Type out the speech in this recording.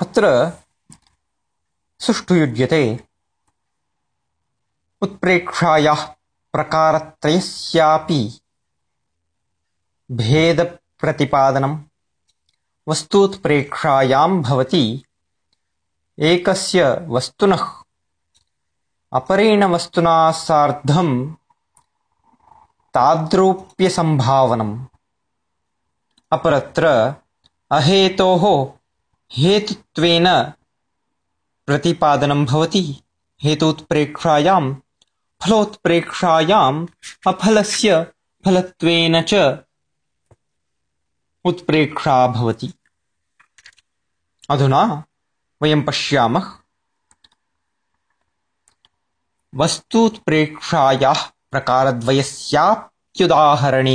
अत्र सुष्ठु युज्यते उत्प्रेक्षायाः प्रकारत्रयस्यापि भेदप्रतिपादनं वस्तूत्प्रेक्षायां भवति एकस्य वस्तुनः अपरेण वस्तुना सार्धं ताद्रूप्यसम्भावनम्। अपरत्र अहेतोः हेतुत्वेन प्रतिपादनं भवति। हेतोत्प्रेक्षायां फलोत्प्रेक्षायाम् अफलस्य फलत्वेन च उत्प्रेक्षा भवति। अधुना वयं पश्यामः। वस्तूत्प्रेक्षायाः प्रकारद्वयस्याप्युदाहरणे